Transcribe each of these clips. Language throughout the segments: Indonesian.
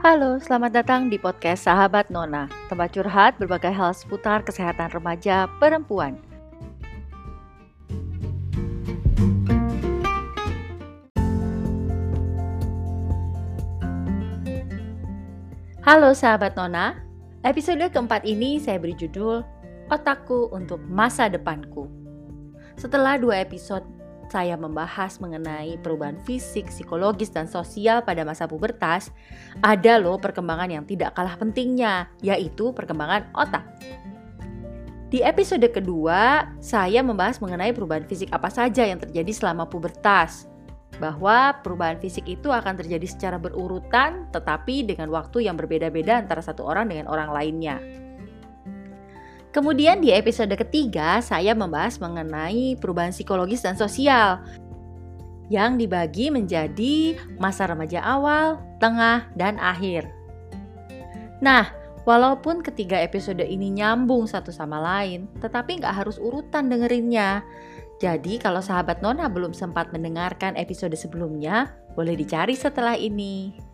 Halo, selamat datang di podcast Sahabat Nona, tempat curhat berbagai hal seputar kesehatan remaja perempuan. Halo sahabat Nona, episode keempat ini saya beri judul Otakku untuk Masa Depanku. Setelah dua episode saya membahas mengenai perubahan fisik, psikologis, dan sosial pada masa pubertas, ada loh perkembangan yang tidak kalah pentingnya, yaitu perkembangan otak. Di episode kedua, saya membahas mengenai perubahan fisik apa saja yang terjadi selama pubertas. Bahwa perubahan fisik itu akan terjadi secara berurutan, tetapi dengan waktu yang berbeda-beda antara satu orang dengan orang lainnya. Kemudian di episode ketiga saya membahas mengenai perubahan psikologis dan sosial yang dibagi menjadi masa remaja awal, tengah, dan akhir. Nah, walaupun ketiga episode ini nyambung satu sama lain, tetapi nggak harus urutan dengerinnya. Jadi kalau sahabat Nona belum sempat mendengarkan episode sebelumnya, boleh dicari setelah ini.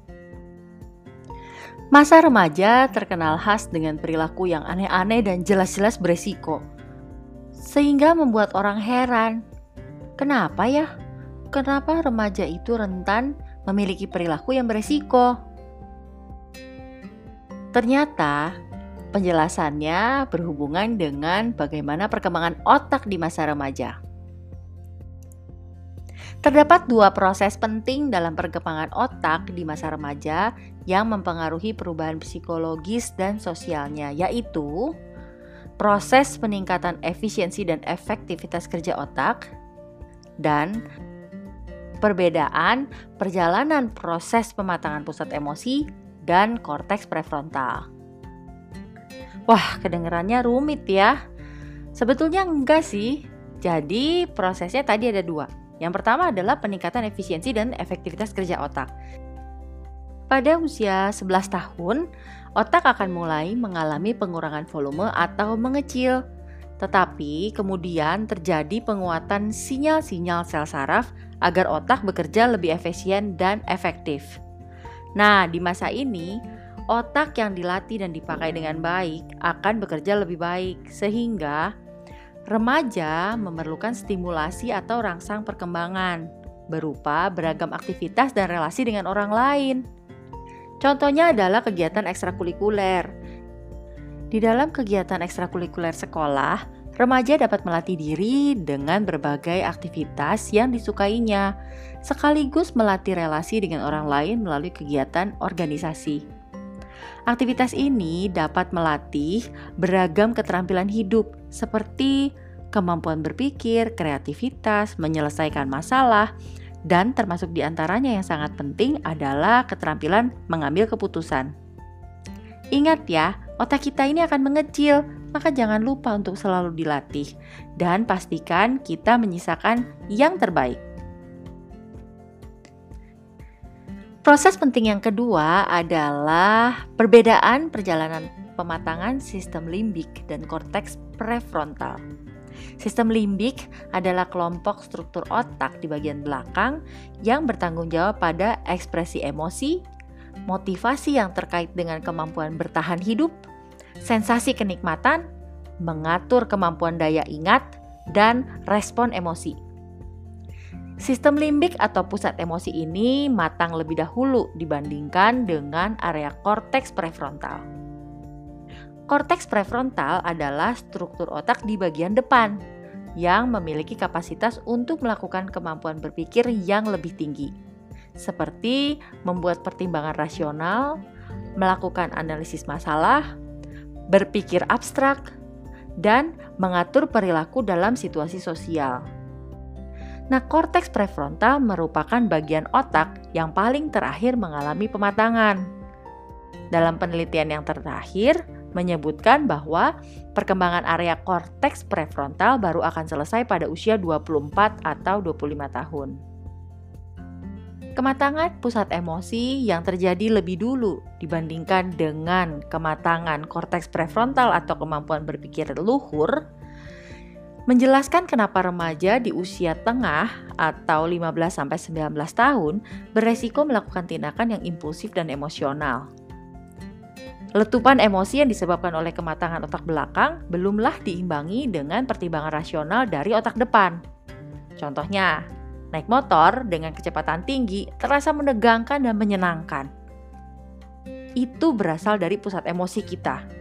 Masa remaja terkenal khas dengan perilaku yang aneh-aneh dan jelas-jelas beresiko. Sehingga membuat orang heran, kenapa ya? Kenapa remaja itu rentan memiliki perilaku yang beresiko? Ternyata penjelasannya berhubungan dengan bagaimana perkembangan otak di masa remaja. Terdapat dua proses penting dalam perkembangan otak di masa remaja yang mempengaruhi perubahan psikologis dan sosialnya, yaitu proses peningkatan efisiensi dan efektivitas kerja otak dan perbedaan perjalanan proses pematangan pusat emosi dan korteks prefrontal. Wah, kedengarannya rumit ya. Sebetulnya enggak sih. Jadi prosesnya tadi ada dua yang pertama adalah peningkatan efisiensi dan efektivitas kerja otak. Pada usia 11 tahun, otak akan mulai mengalami pengurangan volume atau mengecil. Tetapi kemudian terjadi penguatan sinyal-sinyal sel saraf agar otak bekerja lebih efisien dan efektif. Nah, di masa ini, otak yang dilatih dan dipakai dengan baik akan bekerja lebih baik sehingga Remaja memerlukan stimulasi atau rangsang perkembangan berupa beragam aktivitas dan relasi dengan orang lain. Contohnya adalah kegiatan ekstrakurikuler. Di dalam kegiatan ekstrakurikuler sekolah, remaja dapat melatih diri dengan berbagai aktivitas yang disukainya, sekaligus melatih relasi dengan orang lain melalui kegiatan organisasi. Aktivitas ini dapat melatih beragam keterampilan hidup seperti kemampuan berpikir, kreativitas, menyelesaikan masalah, dan termasuk di antaranya yang sangat penting adalah keterampilan mengambil keputusan. Ingat ya, otak kita ini akan mengecil, maka jangan lupa untuk selalu dilatih dan pastikan kita menyisakan yang terbaik. Proses penting yang kedua adalah perbedaan perjalanan pematangan sistem limbik dan korteks prefrontal. Sistem limbik adalah kelompok struktur otak di bagian belakang yang bertanggung jawab pada ekspresi emosi, motivasi yang terkait dengan kemampuan bertahan hidup, sensasi kenikmatan, mengatur kemampuan daya ingat, dan respon emosi. Sistem limbik atau pusat emosi ini matang lebih dahulu dibandingkan dengan area korteks prefrontal. Korteks prefrontal adalah struktur otak di bagian depan yang memiliki kapasitas untuk melakukan kemampuan berpikir yang lebih tinggi, seperti membuat pertimbangan rasional, melakukan analisis masalah, berpikir abstrak, dan mengatur perilaku dalam situasi sosial. Nah, korteks prefrontal merupakan bagian otak yang paling terakhir mengalami pematangan. Dalam penelitian yang terakhir, menyebutkan bahwa perkembangan area korteks prefrontal baru akan selesai pada usia 24 atau 25 tahun. Kematangan pusat emosi yang terjadi lebih dulu dibandingkan dengan kematangan korteks prefrontal atau kemampuan berpikir luhur menjelaskan kenapa remaja di usia tengah atau 15-19 tahun beresiko melakukan tindakan yang impulsif dan emosional. Letupan emosi yang disebabkan oleh kematangan otak belakang belumlah diimbangi dengan pertimbangan rasional dari otak depan. Contohnya, naik motor dengan kecepatan tinggi terasa menegangkan dan menyenangkan. Itu berasal dari pusat emosi kita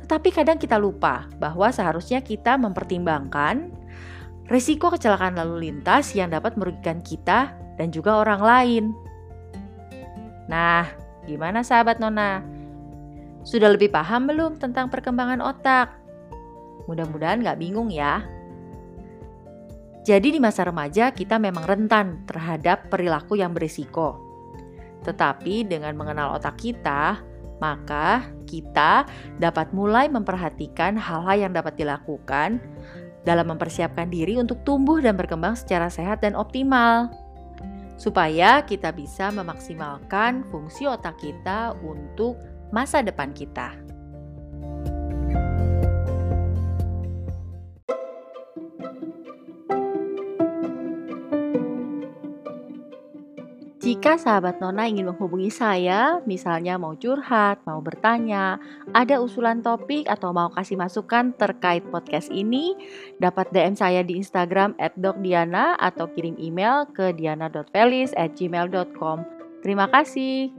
tetapi kadang kita lupa bahwa seharusnya kita mempertimbangkan risiko kecelakaan lalu lintas yang dapat merugikan kita dan juga orang lain. Nah, gimana sahabat Nona? Sudah lebih paham belum tentang perkembangan otak? Mudah-mudahan nggak bingung ya. Jadi di masa remaja kita memang rentan terhadap perilaku yang berisiko. Tetapi dengan mengenal otak kita, maka kita dapat mulai memperhatikan hal-hal yang dapat dilakukan dalam mempersiapkan diri untuk tumbuh dan berkembang secara sehat dan optimal, supaya kita bisa memaksimalkan fungsi otak kita untuk masa depan kita. Jika sahabat Nona ingin menghubungi saya, misalnya mau curhat, mau bertanya, ada usulan topik atau mau kasih masukan terkait podcast ini, dapat DM saya di Instagram @dokdiana atau kirim email ke diana.felis@gmail.com. Terima kasih.